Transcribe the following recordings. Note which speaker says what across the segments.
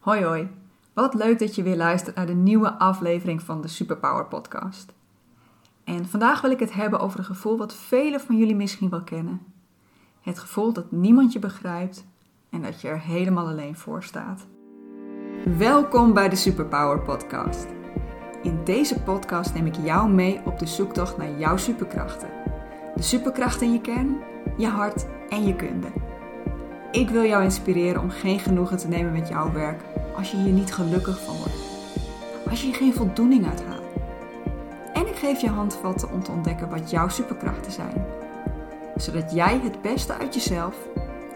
Speaker 1: Hoi hoi, wat leuk dat je weer luistert naar de nieuwe aflevering van de Superpower Podcast. En vandaag wil ik het hebben over een gevoel wat velen van jullie misschien wel kennen. Het gevoel dat niemand je begrijpt en dat je er helemaal alleen voor staat. Welkom bij de Superpower Podcast. In deze podcast neem ik jou mee op de zoektocht naar jouw superkrachten. De superkrachten in je kern, je hart en je kunde. Ik wil jou inspireren om geen genoegen te nemen met jouw werk als je hier niet gelukkig van wordt. Als je hier geen voldoening uit haalt. En ik geef je handvatten om te ontdekken wat jouw superkrachten zijn. Zodat jij het beste uit jezelf,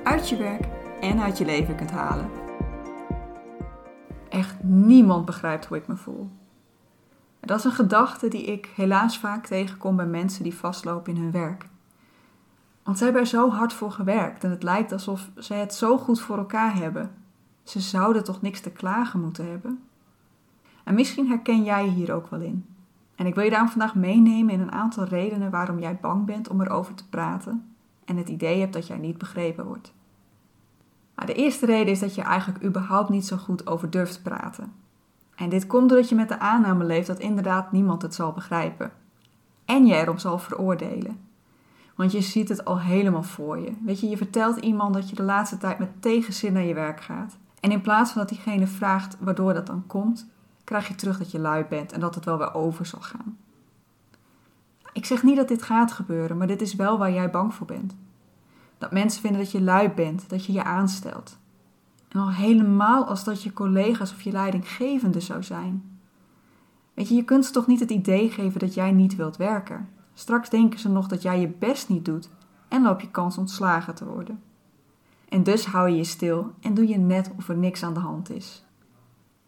Speaker 1: uit je werk en uit je leven kunt halen. Echt niemand begrijpt hoe ik me voel. Dat is een gedachte die ik helaas vaak tegenkom bij mensen die vastlopen in hun werk. Want ze hebben er zo hard voor gewerkt en het lijkt alsof ze het zo goed voor elkaar hebben. Ze zouden toch niks te klagen moeten hebben? En misschien herken jij je hier ook wel in. En ik wil je daarom vandaag meenemen in een aantal redenen waarom jij bang bent om erover te praten en het idee hebt dat jij niet begrepen wordt. De eerste reden is dat je eigenlijk überhaupt niet zo goed over durft praten. En dit komt doordat je met de aanname leeft dat inderdaad niemand het zal begrijpen. En je erom zal veroordelen. Want je ziet het al helemaal voor je. Weet je, je vertelt iemand dat je de laatste tijd met tegenzin naar je werk gaat. En in plaats van dat diegene vraagt waardoor dat dan komt, krijg je terug dat je lui bent en dat het wel weer over zal gaan. Ik zeg niet dat dit gaat gebeuren, maar dit is wel waar jij bang voor bent. Dat mensen vinden dat je lui bent, dat je je aanstelt. En al helemaal als dat je collega's of je leidinggevende zou zijn. Weet je, je kunt ze toch niet het idee geven dat jij niet wilt werken. Straks denken ze nog dat jij je best niet doet en loop je kans ontslagen te worden. En dus hou je je stil en doe je net of er niks aan de hand is.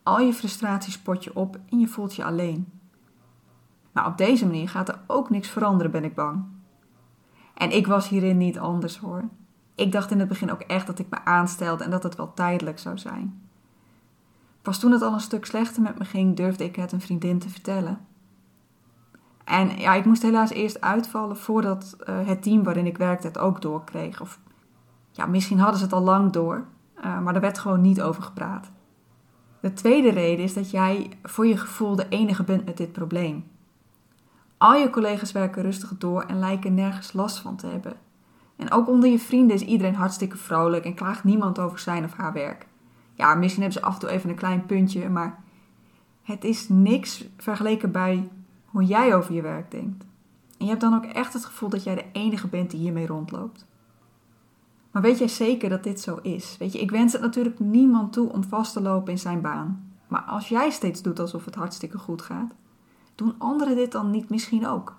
Speaker 1: Al je frustraties pot je op en je voelt je alleen. Maar op deze manier gaat er ook niks veranderen, ben ik bang. En ik was hierin niet anders hoor. Ik dacht in het begin ook echt dat ik me aanstelde en dat het wel tijdelijk zou zijn. Pas toen het al een stuk slechter met me ging, durfde ik het een vriendin te vertellen. En ja, ik moest helaas eerst uitvallen voordat uh, het team waarin ik werkte het ook doorkreeg. Of ja, misschien hadden ze het al lang door, uh, maar er werd gewoon niet over gepraat. De tweede reden is dat jij voor je gevoel de enige bent met dit probleem. Al je collega's werken rustig door en lijken nergens last van te hebben. En ook onder je vrienden is iedereen hartstikke vrolijk en klaagt niemand over zijn of haar werk. Ja, misschien hebben ze af en toe even een klein puntje, maar het is niks vergeleken bij hoe jij over je werk denkt. En je hebt dan ook echt het gevoel dat jij de enige bent die hiermee rondloopt. Maar weet jij zeker dat dit zo is? Weet je, ik wens het natuurlijk niemand toe om vast te lopen in zijn baan. Maar als jij steeds doet alsof het hartstikke goed gaat, doen anderen dit dan niet misschien ook?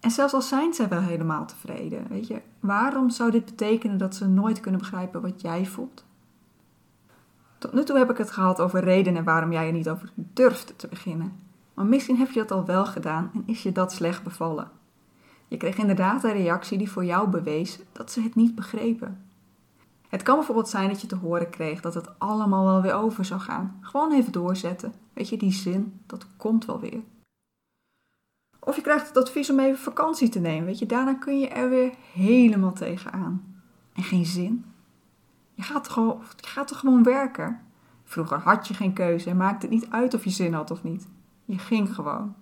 Speaker 1: En zelfs al zijn zij wel helemaal tevreden, weet je, waarom zou dit betekenen dat ze nooit kunnen begrijpen wat jij voelt? Tot nu toe heb ik het gehad over redenen waarom jij er niet over durft te beginnen. Maar misschien heb je dat al wel gedaan en is je dat slecht bevallen. Je kreeg inderdaad een reactie die voor jou bewees dat ze het niet begrepen. Het kan bijvoorbeeld zijn dat je te horen kreeg dat het allemaal wel weer over zou gaan. Gewoon even doorzetten. Weet je, die zin, dat komt wel weer. Of je krijgt het advies om even vakantie te nemen. Weet je, daarna kun je er weer helemaal tegenaan. En geen zin. Je gaat, gewoon, je gaat toch gewoon werken? Vroeger had je geen keuze en maakte het niet uit of je zin had of niet. Je ging gewoon.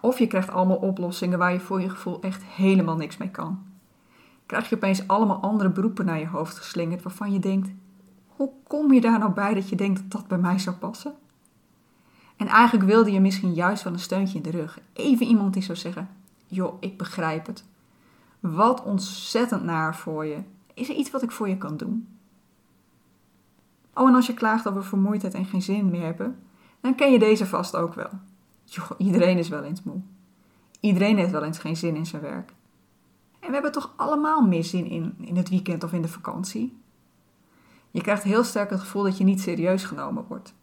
Speaker 1: Of je krijgt allemaal oplossingen waar je voor je gevoel echt helemaal niks mee kan. Krijg je opeens allemaal andere beroepen naar je hoofd geslingerd waarvan je denkt: hoe kom je daar nou bij dat je denkt dat dat bij mij zou passen? En eigenlijk wilde je misschien juist wel een steuntje in de rug. Even iemand die zou zeggen: joh, ik begrijp het. Wat ontzettend naar voor je. Is er iets wat ik voor je kan doen? Oh, en als je klaagt over vermoeidheid en geen zin meer hebben, dan ken je deze vast ook wel. Iedereen is wel eens moe. Iedereen heeft wel eens geen zin in zijn werk. En we hebben toch allemaal meer zin in, in het weekend of in de vakantie? Je krijgt heel sterk het gevoel dat je niet serieus genomen wordt.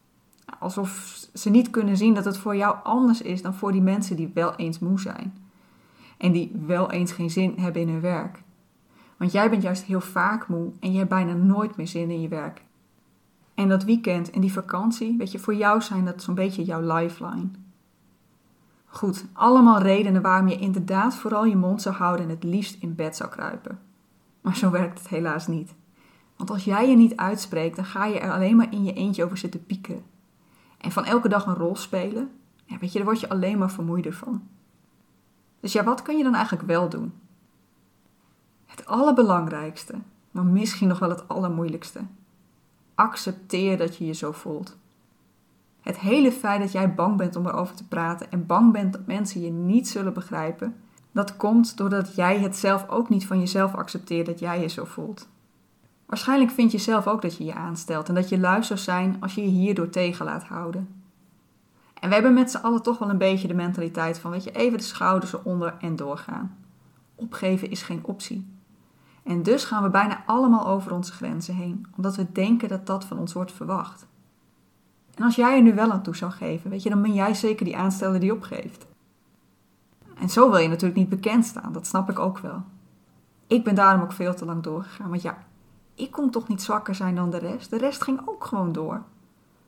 Speaker 1: Alsof ze niet kunnen zien dat het voor jou anders is dan voor die mensen die wel eens moe zijn. En die wel eens geen zin hebben in hun werk. Want jij bent juist heel vaak moe en je hebt bijna nooit meer zin in je werk. En dat weekend en die vakantie, weet je, voor jou zijn dat zo'n beetje jouw lifeline. Goed, allemaal redenen waarom je inderdaad vooral je mond zou houden en het liefst in bed zou kruipen. Maar zo werkt het helaas niet. Want als jij je niet uitspreekt, dan ga je er alleen maar in je eentje over zitten piekeren. En van elke dag een rol spelen, ja, weet je, daar word je alleen maar vermoeider van. Dus ja, wat kun je dan eigenlijk wel doen? Het allerbelangrijkste, maar misschien nog wel het allermoeilijkste. Accepteer dat je je zo voelt. Het hele feit dat jij bang bent om erover te praten en bang bent dat mensen je niet zullen begrijpen, dat komt doordat jij het zelf ook niet van jezelf accepteert dat jij je zo voelt. Waarschijnlijk vind je zelf ook dat je je aanstelt en dat je lui zou zijn als je je hierdoor tegen laat houden. En we hebben met z'n allen toch wel een beetje de mentaliteit van, weet je, even de schouders eronder en doorgaan. Opgeven is geen optie. En dus gaan we bijna allemaal over onze grenzen heen, omdat we denken dat dat van ons wordt verwacht. En als jij er nu wel aan toe zou geven, weet je, dan ben jij zeker die aansteller die opgeeft. En zo wil je natuurlijk niet bekend staan, dat snap ik ook wel. Ik ben daarom ook veel te lang doorgegaan, want ja, ik kon toch niet zwakker zijn dan de rest. De rest ging ook gewoon door.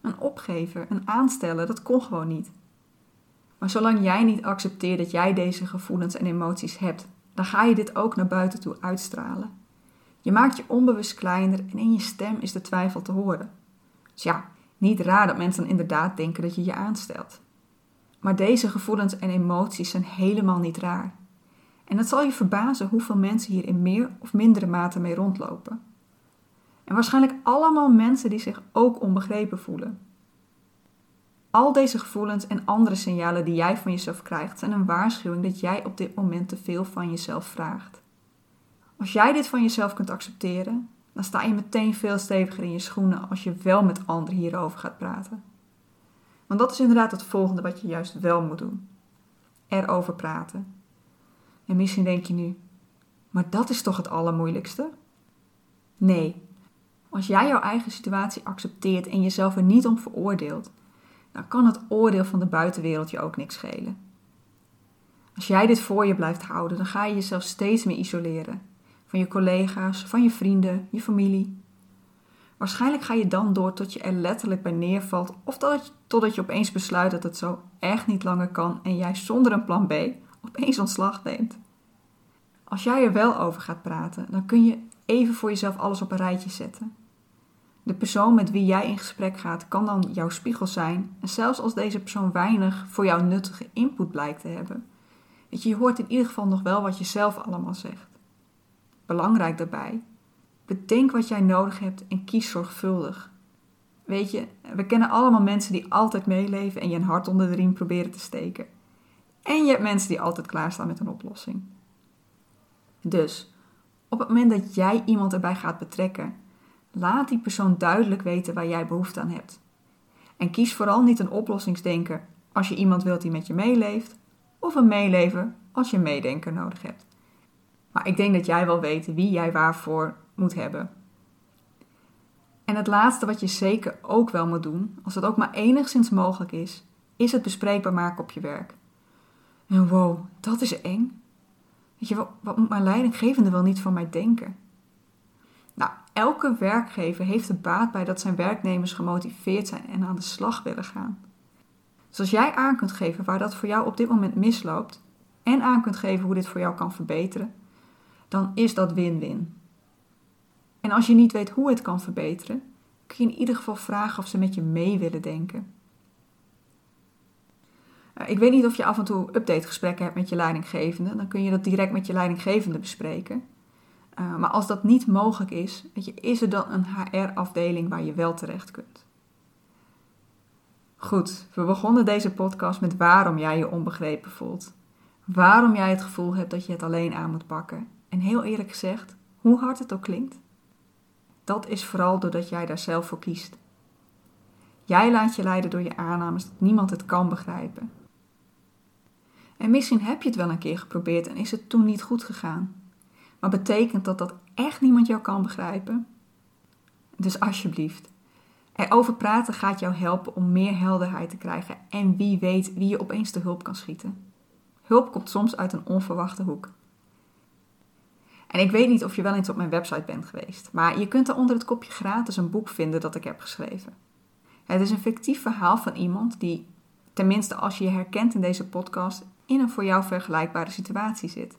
Speaker 1: Een opgever, een aansteller, dat kon gewoon niet. Maar zolang jij niet accepteert dat jij deze gevoelens en emoties hebt, dan ga je dit ook naar buiten toe uitstralen. Je maakt je onbewust kleiner en in je stem is de twijfel te horen. Dus ja, niet raar dat mensen inderdaad denken dat je je aanstelt. Maar deze gevoelens en emoties zijn helemaal niet raar. En het zal je verbazen hoeveel mensen hier in meer of mindere mate mee rondlopen. En waarschijnlijk allemaal mensen die zich ook onbegrepen voelen. Al deze gevoelens en andere signalen die jij van jezelf krijgt zijn een waarschuwing dat jij op dit moment te veel van jezelf vraagt. Als jij dit van jezelf kunt accepteren, dan sta je meteen veel steviger in je schoenen als je wel met anderen hierover gaat praten. Want dat is inderdaad het volgende wat je juist wel moet doen: erover praten. En misschien denk je nu, maar dat is toch het allermoeilijkste? Nee, als jij jouw eigen situatie accepteert en jezelf er niet om veroordeelt, dan kan het oordeel van de buitenwereld je ook niks schelen. Als jij dit voor je blijft houden, dan ga je jezelf steeds meer isoleren. Van je collega's, van je vrienden, je familie. Waarschijnlijk ga je dan door tot je er letterlijk bij neervalt of totdat je, totdat je opeens besluit dat het zo echt niet langer kan en jij zonder een plan B opeens ontslag neemt. Als jij er wel over gaat praten, dan kun je even voor jezelf alles op een rijtje zetten. De persoon met wie jij in gesprek gaat kan dan jouw spiegel zijn en zelfs als deze persoon weinig voor jou nuttige input blijkt te hebben. Weet je, je hoort in ieder geval nog wel wat je zelf allemaal zegt. Belangrijk daarbij, bedenk wat jij nodig hebt en kies zorgvuldig. Weet je, we kennen allemaal mensen die altijd meeleven en je een hart onder de riem proberen te steken. En je hebt mensen die altijd klaarstaan met een oplossing. Dus, op het moment dat jij iemand erbij gaat betrekken, laat die persoon duidelijk weten waar jij behoefte aan hebt. En kies vooral niet een oplossingsdenker als je iemand wilt die met je meeleeft, of een meelever als je meedenker nodig hebt. Maar ik denk dat jij wel weet wie jij waarvoor moet hebben. En het laatste wat je zeker ook wel moet doen, als het ook maar enigszins mogelijk is, is het bespreekbaar maken op je werk. En wow, dat is eng. Weet je, wat, wat moet mijn leidinggevende wel niet van mij denken? Nou, elke werkgever heeft er baat bij dat zijn werknemers gemotiveerd zijn en aan de slag willen gaan. Dus als jij aan kunt geven waar dat voor jou op dit moment misloopt en aan kunt geven hoe dit voor jou kan verbeteren, dan is dat win-win. En als je niet weet hoe het kan verbeteren, kun je in ieder geval vragen of ze met je mee willen denken. Eh, ik weet niet of je af en toe updategesprekken hebt met je leidinggevende. Dan kun je dat direct met je leidinggevende bespreken. Uh, maar als dat niet mogelijk is, is er dan een HR-afdeling waar je wel terecht kunt. Goed, we begonnen deze podcast met waarom jij je onbegrepen voelt. Waarom jij het gevoel hebt dat je het alleen aan moet pakken. En heel eerlijk gezegd, hoe hard het ook klinkt, dat is vooral doordat jij daar zelf voor kiest. Jij laat je leiden door je aannames dat niemand het kan begrijpen. En misschien heb je het wel een keer geprobeerd en is het toen niet goed gegaan. Maar betekent dat dat echt niemand jou kan begrijpen? Dus alsjeblieft, erover praten gaat jou helpen om meer helderheid te krijgen en wie weet wie je opeens te hulp kan schieten. Hulp komt soms uit een onverwachte hoek. En ik weet niet of je wel eens op mijn website bent geweest, maar je kunt er onder het kopje gratis een boek vinden dat ik heb geschreven. Het is een fictief verhaal van iemand die, tenminste als je je herkent in deze podcast, in een voor jou vergelijkbare situatie zit.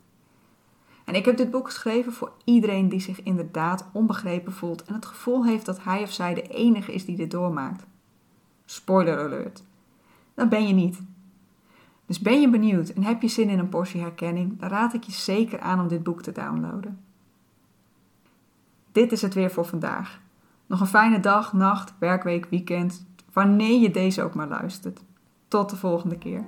Speaker 1: En ik heb dit boek geschreven voor iedereen die zich inderdaad onbegrepen voelt en het gevoel heeft dat hij of zij de enige is die dit doormaakt. Spoiler alert. Dat ben je niet. Dus ben je benieuwd en heb je zin in een portie herkenning, dan raad ik je zeker aan om dit boek te downloaden. Dit is het weer voor vandaag. Nog een fijne dag, nacht, werkweek, weekend, wanneer je deze ook maar luistert. Tot de volgende keer.